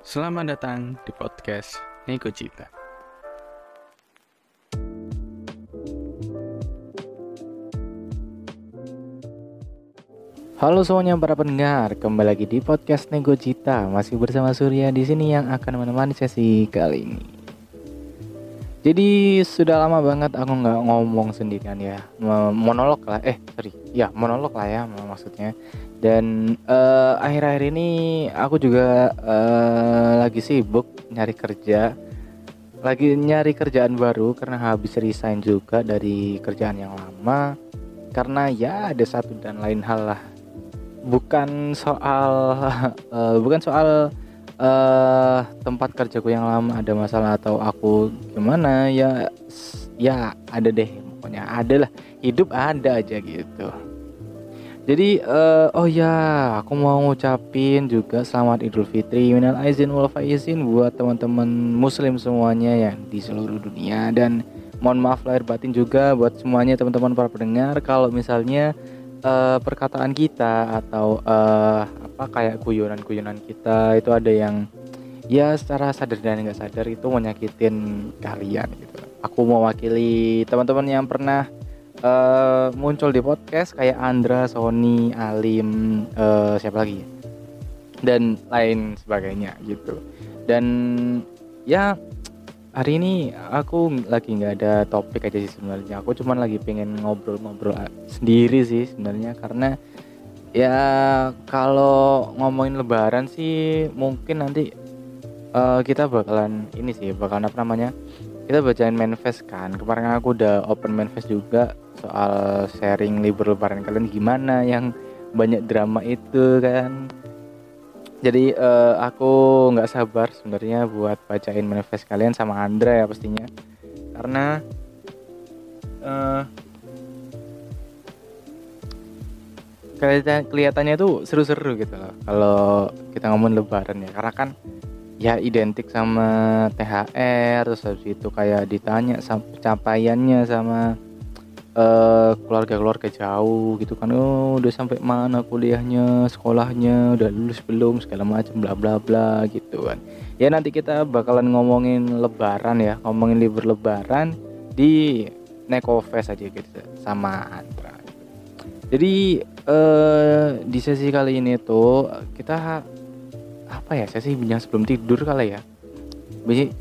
Selamat datang di podcast Nego Cita. Halo semuanya para pendengar, kembali lagi di podcast Nego Cita. Masih bersama Surya di sini yang akan menemani sesi kali ini. Jadi sudah lama banget aku nggak ngomong sendirian ya, monolog lah. Eh sorry, ya monolog lah ya maksudnya. Dan eh, akhir-akhir ini aku juga uh, lagi sibuk nyari kerja, lagi nyari kerjaan baru karena habis resign juga dari kerjaan yang lama. Karena ya ada satu dan lain hal lah bukan soal uh, bukan soal uh, tempat kerjaku yang lama ada masalah atau aku gimana ya ya ada deh pokoknya ada lah. Hidup ada aja gitu. Jadi uh, oh ya aku mau ngucapin juga selamat Idul Fitri minal aizin wal faizin buat teman-teman muslim semuanya yang di seluruh dunia. Dan mohon maaf lahir batin juga buat semuanya teman-teman para pendengar. Kalau misalnya uh, perkataan kita atau uh, apa kayak guyonan-guyonan kita itu ada yang ya secara sadar dan nggak sadar itu menyakitin kalian gitu. Aku mewakili teman-teman yang pernah uh, muncul di podcast kayak Andra, Sony, Alim, uh, siapa lagi ya? dan lain sebagainya gitu. Dan ya hari ini aku lagi nggak ada topik aja sih sebenarnya. Aku cuman lagi pengen ngobrol-ngobrol sendiri sih sebenarnya. Karena ya kalau ngomongin lebaran sih mungkin nanti uh, kita bakalan ini sih bakalan apa namanya kita bacain manifest kan. Kemarin aku udah open manifest juga soal sharing libur lebaran kalian gimana yang banyak drama itu kan jadi uh, aku nggak sabar sebenarnya buat bacain manifest kalian sama Andra ya pastinya. Karena uh, kelihatan kelihatannya tuh seru-seru gitu loh kalau kita ngomong lebaran ya. Karena kan ya identik sama THR terus habis itu kayak ditanya sama pencapaiannya sama keluarga keluarga-keluarga jauh gitu kan. Oh udah sampai mana kuliahnya sekolahnya udah lulus belum segala macam bla bla bla gitu kan. Ya nanti kita bakalan ngomongin lebaran ya ngomongin libur lebaran di Nekofest aja gitu sama Antra jadi eh, di sesi kali ini tuh kita apa ya sesi bincang sebelum tidur kali ya?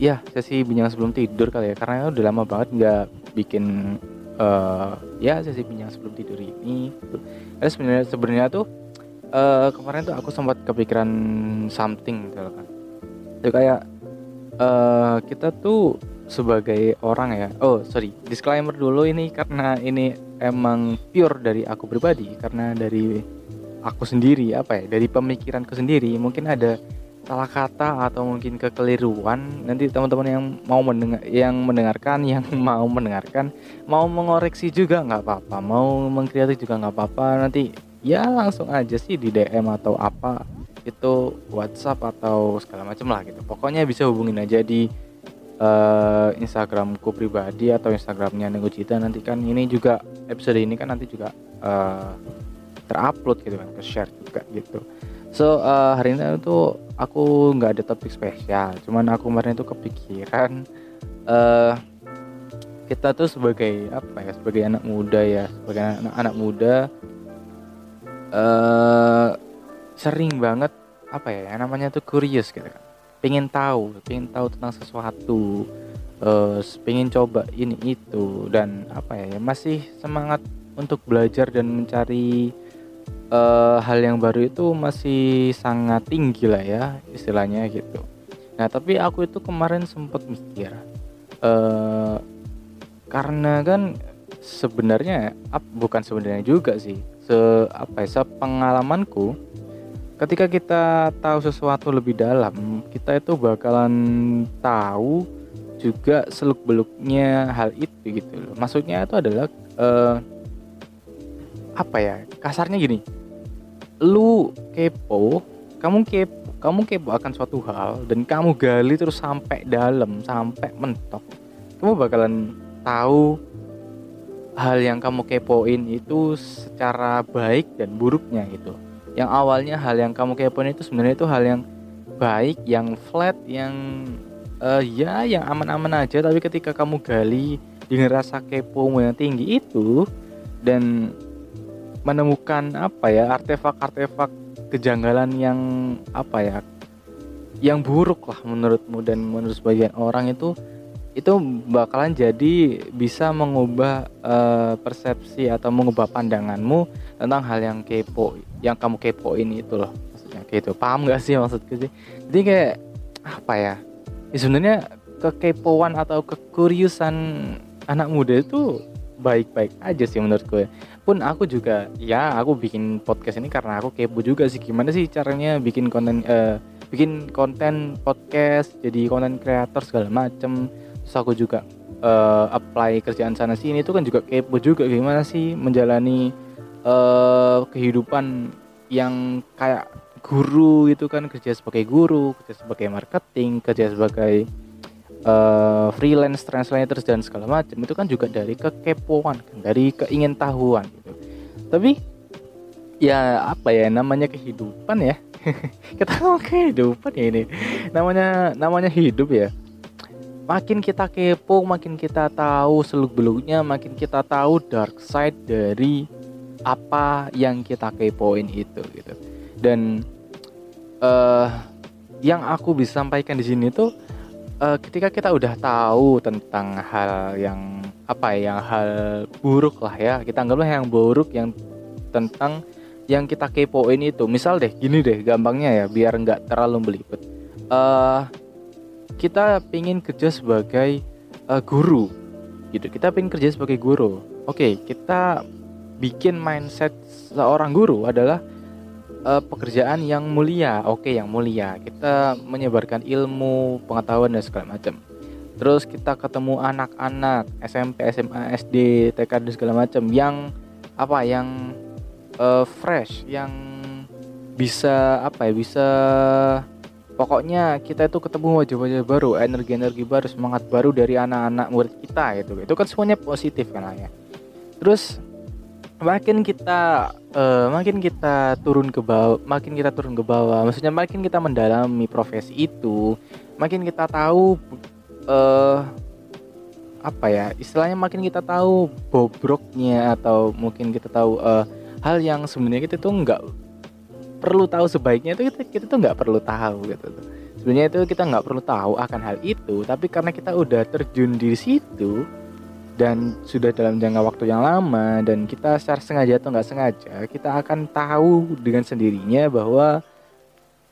Ya sesi bincang sebelum tidur kali ya karena udah lama banget nggak bikin uh, ya sesi bincang sebelum tidur ini. Ada sebenarnya sebenarnya tuh uh, kemarin tuh aku sempat kepikiran something gitu kan. Itu kayak uh, kita tuh sebagai orang ya oh sorry disclaimer dulu ini karena ini emang pure dari aku pribadi karena dari aku sendiri apa ya dari pemikiranku sendiri mungkin ada salah kata atau mungkin kekeliruan nanti teman-teman yang mau mendengar yang mendengarkan yang mau mendengarkan mau mengoreksi juga nggak apa-apa mau mengkritik juga nggak apa-apa nanti ya langsung aja sih di DM atau apa itu WhatsApp atau segala macam lah gitu. Pokoknya bisa hubungin aja di uh, Instagramku pribadi atau Instagramnya Nego Cita nanti kan ini juga episode ini kan nanti juga uh, terupload gitu kan ke share juga gitu so uh, hari ini tuh aku nggak ada topik spesial. Cuman aku kemarin itu kepikiran uh, kita tuh sebagai apa ya sebagai anak muda ya sebagai anak anak muda uh, sering banget apa ya namanya tuh curious gitu kan. Pengen tahu pengen tahu tentang sesuatu uh, pengen coba ini itu dan apa ya masih semangat untuk belajar dan mencari uh, hal yang baru itu masih sangat tinggi lah ya istilahnya gitu. Nah tapi aku itu kemarin sempat mikir uh, karena kan sebenarnya bukan sebenarnya juga sih se apa ya pengalamanku ketika kita tahu sesuatu lebih dalam kita itu bakalan tahu juga seluk beluknya hal itu gitu loh maksudnya itu adalah uh, apa ya kasarnya gini lu kepo kamu kepo kamu kepo akan suatu hal dan kamu gali terus sampai dalam sampai mentok kamu bakalan tahu hal yang kamu kepoin itu secara baik dan buruknya gitu. Yang awalnya hal yang kamu kepoin itu sebenarnya itu hal yang baik yang flat yang uh, ya yang aman-aman aja. Tapi ketika kamu gali dengan rasa kepo yang tinggi itu dan menemukan apa ya artefak-artefak kejanggalan yang apa ya yang buruk lah menurutmu dan menurut sebagian orang itu itu bakalan jadi bisa mengubah uh, persepsi atau mengubah pandanganmu tentang hal yang kepo yang kamu kepoin itu loh. Maksudnya gitu. Paham gak sih maksudku sih? Jadi kayak apa ya, ya sebenarnya kekepoan atau kekuriusan anak muda itu baik-baik aja sih menurut gue. Pun aku juga ya aku bikin podcast ini karena aku kepo juga sih gimana sih caranya bikin konten uh, bikin konten podcast jadi konten kreator segala macem. Terus aku juga uh, apply kerjaan sana sini itu kan juga kepo juga gimana sih menjalani uh, kehidupan yang kayak guru itu kan kerja sebagai guru kerja sebagai marketing kerja sebagai uh, freelance translators dan segala macam itu kan juga dari kekepoan kan dari keingintahuan gitu. Tapi ya apa ya namanya kehidupan ya. Kita ngomong kehidupan ya ini. Namanya namanya hidup ya. Makin kita kepo makin kita tahu seluk beluknya makin kita tahu dark side dari apa yang kita kepoin itu gitu. Dan uh, yang aku bisa sampaikan di sini tuh uh, ketika kita udah tahu tentang hal yang apa ya hal buruk lah ya kita anggaplah yang buruk yang tentang yang kita kepoin itu. Misal deh gini deh gampangnya ya biar nggak terlalu belibet uh, kita pingin kerja sebagai uh, guru gitu. Kita pingin kerja sebagai guru. Oke okay, kita bikin mindset seorang guru adalah uh, pekerjaan yang mulia. Oke, yang mulia. Kita menyebarkan ilmu, pengetahuan dan segala macam. Terus kita ketemu anak-anak SMP, SMA, SD, TK dan segala macam yang apa? Yang uh, fresh, yang bisa apa ya? Bisa pokoknya kita itu ketemu wajah-wajah baru, energi-energi baru, semangat baru dari anak-anak murid kita gitu. Itu kan semuanya positif kan ya. Terus makin kita uh, makin kita turun ke bawah makin kita turun ke bawah maksudnya makin kita mendalami profesi itu makin kita tahu uh, apa ya istilahnya makin kita tahu bobroknya atau mungkin kita tahu uh, hal yang sebenarnya kita tuh nggak perlu tahu sebaiknya itu kita, kita tuh nggak perlu tahu gitu sebenarnya itu kita nggak perlu tahu akan hal itu tapi karena kita udah terjun di situ dan sudah dalam jangka waktu yang lama dan kita secara sengaja atau nggak sengaja kita akan tahu dengan sendirinya bahwa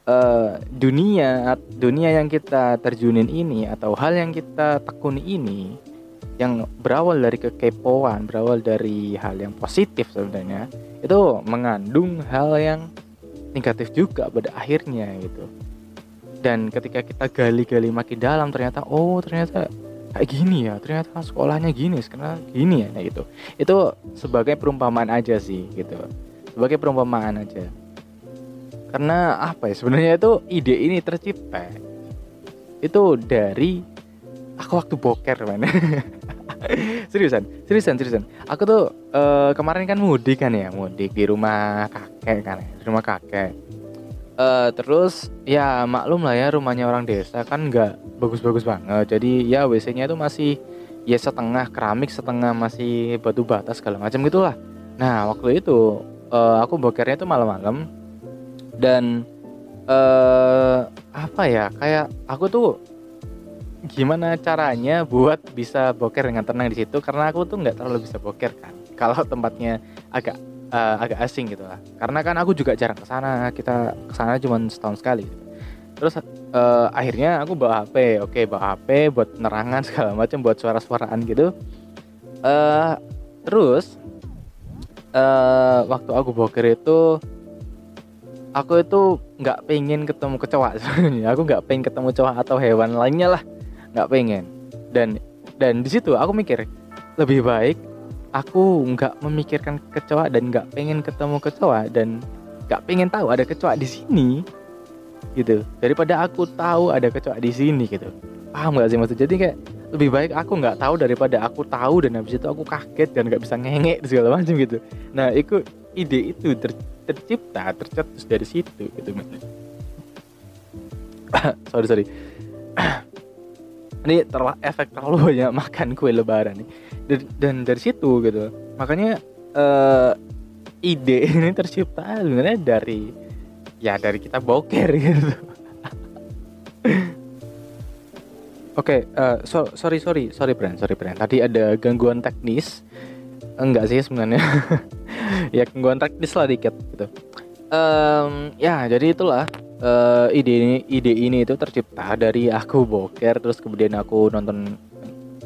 uh, dunia dunia yang kita terjunin ini atau hal yang kita tekuni ini yang berawal dari kekepoan berawal dari hal yang positif sebenarnya itu mengandung hal yang negatif juga pada akhirnya gitu. Dan ketika kita gali-gali makin dalam ternyata oh ternyata kayak gini ya ternyata sekolahnya gini sekarang gini ya nah itu itu sebagai perumpamaan aja sih gitu. Sebagai perumpamaan aja. Karena apa ya sebenarnya itu ide ini tercipta. Itu dari aku waktu boker man seriusan seriusan seriusan. Aku tuh uh, kemarin kan mudik kan ya mudik di rumah kakek kan ya, di rumah kakek uh, terus ya maklum lah ya rumahnya orang desa kan nggak bagus-bagus banget. Jadi ya WC-nya itu masih ya setengah keramik setengah masih batu bata segala macam gitulah. Nah waktu itu uh, aku bokernya itu malam-malam dan uh, apa ya kayak aku tuh gimana caranya buat bisa boker dengan tenang di situ? Karena aku tuh nggak terlalu bisa boker kan kalau tempatnya agak uh, agak asing gitu lah. Karena kan aku juga jarang ke sana kita ke sana cuma setahun sekali. Terus uh, akhirnya aku bawa HP oke bawa HP buat nerangan segala macam buat suara-suaraan gitu. Uh, terus uh, waktu aku boker itu aku itu nggak pengen ketemu kecoa sebenarnya. Aku nggak pengen ketemu kecoa atau hewan lainnya lah. Nggak pengen. Dan dan di situ aku mikir lebih baik aku nggak memikirkan kecoa dan nggak pengen ketemu kecoa dan nggak pengen tahu ada kecoa di sini gitu. Daripada aku tahu ada kecoa di sini gitu. Paham gak sih maksud? Jadi kayak lebih baik aku nggak tahu daripada aku tahu dan habis itu aku kaget dan nggak bisa ngengek segala macam gitu. Nah itu ide itu ter, tercipta tercetus dari situ gitu sorry sorry ini terlah efek terlalu banyak makan kue lebaran nih dan, dan dari situ gitu makanya uh, ide ini tercipta sebenarnya dari ya dari kita boker gitu Oke, okay, uh, so, sorry sorry sorry Brand, sorry Brand. Tadi ada gangguan teknis. Enggak sih sebenarnya. ya gangguan teknis lah dikit gitu. Um, ya jadi itulah uh, ide ini ide ini itu tercipta dari aku boker terus kemudian aku nonton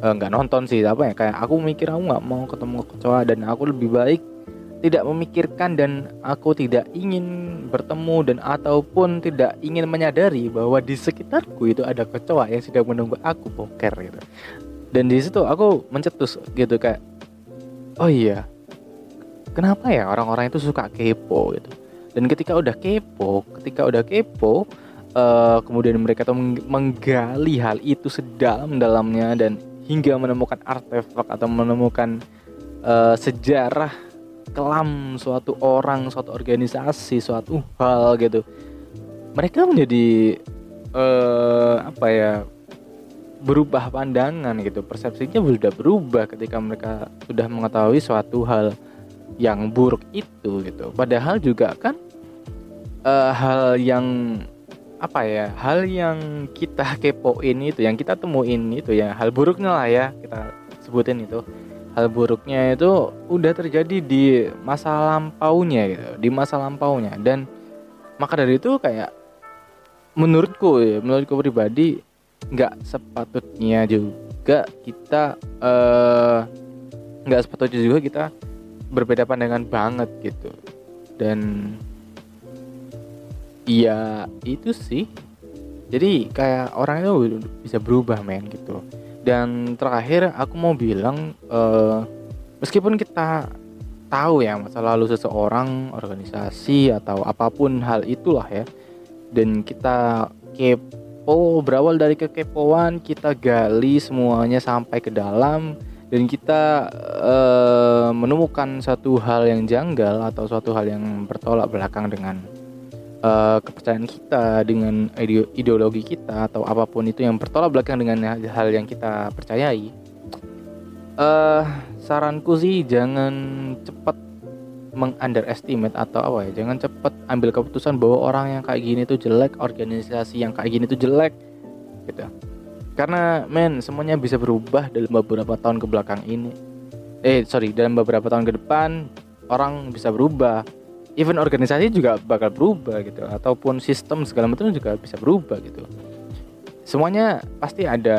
uh, nggak nonton sih apa ya kayak aku mikir aku nggak mau ketemu kecoa dan aku lebih baik tidak memikirkan dan aku tidak ingin bertemu dan ataupun tidak ingin menyadari bahwa di sekitarku itu ada kecoa yang sedang menunggu aku boker gitu. Dan di situ aku mencetus gitu kayak oh iya kenapa ya orang-orang itu suka kepo gitu dan ketika udah kepo ketika udah kepo uh, kemudian mereka tuh menggali hal itu sedalam-dalamnya dan hingga menemukan artefak atau menemukan uh, sejarah kelam suatu orang, suatu organisasi, suatu hal gitu. Mereka menjadi uh, apa ya? berubah pandangan gitu. Persepsinya sudah berubah ketika mereka sudah mengetahui suatu hal yang buruk itu gitu. Padahal juga kan uh, hal yang apa ya hal yang kita kepoin itu yang kita temuin itu ya hal buruknya lah ya kita sebutin itu. Hal buruknya itu udah terjadi di masa lampaunya gitu di masa lampaunya. Dan maka dari itu kayak menurutku ya menurutku pribadi nggak sepatutnya juga kita eh, nggak uh, sepatutnya juga kita berbeda pandangan banget gitu. Dan iya itu sih. Jadi kayak orang itu bisa berubah men gitu. Dan terakhir aku mau bilang uh, meskipun kita tahu ya masa lalu seseorang organisasi atau apa pun hal itulah ya dan kita kepo berawal dari kekepoan kita gali semuanya sampai ke dalam dan kita uh, menemukan satu hal yang janggal atau suatu hal yang bertolak belakang dengan uh, kepercayaan kita dengan ideologi kita atau apa pun itu yang bertolak belakang dengan hal yang kita percayai uh, saranku sih jangan cepat mengunderestimate atau apa ya jangan cepat ambil keputusan bahwa orang yang kayak gini tuh jelek organisasi yang kayak gini tuh jelek gitu karena men semuanya bisa berubah dalam beberapa tahun ke belakang ini. Eh sorry dalam beberapa tahun ke depan orang bisa berubah. Even organisasi juga bakal berubah gitu. Ataupun sistem segala macam juga bisa berubah gitu. Semuanya pasti ada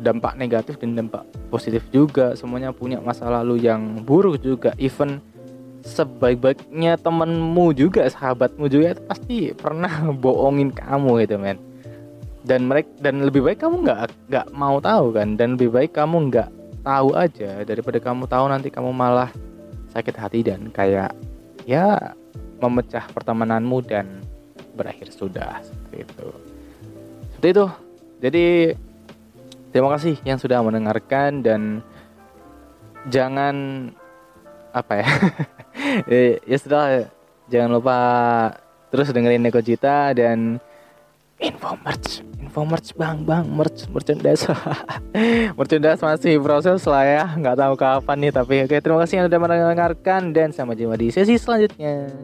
dampak negatif dan dampak positif juga. Semuanya punya masa lalu yang buruk juga. Even sebaik-baiknya temenmu juga sahabatmu juga pasti pernah bohongin kamu gitu men dan mereka dan lebih baik kamu nggak nggak mau tahu kan? Dan lebih baik kamu nggak tahu aja. Daripada kamu tahu nanti kamu malah sakit hati dan kayak ya memecah pertemananmu dan berakhir sudah. Seperti itu. Seperti itu. Jadi terima kasih yang sudah mendengarkan dan jangan apa ya? Ya sudah. Jangan lupa terus dengerin Neko Cita dan info merch info merch bang bang merch merchandise. Merchandise masih proses lah ya. Nggak tahu kapan nih tapi oke terima kasih yang sudah mendengarkan dan sampai jumpa di sesi selanjutnya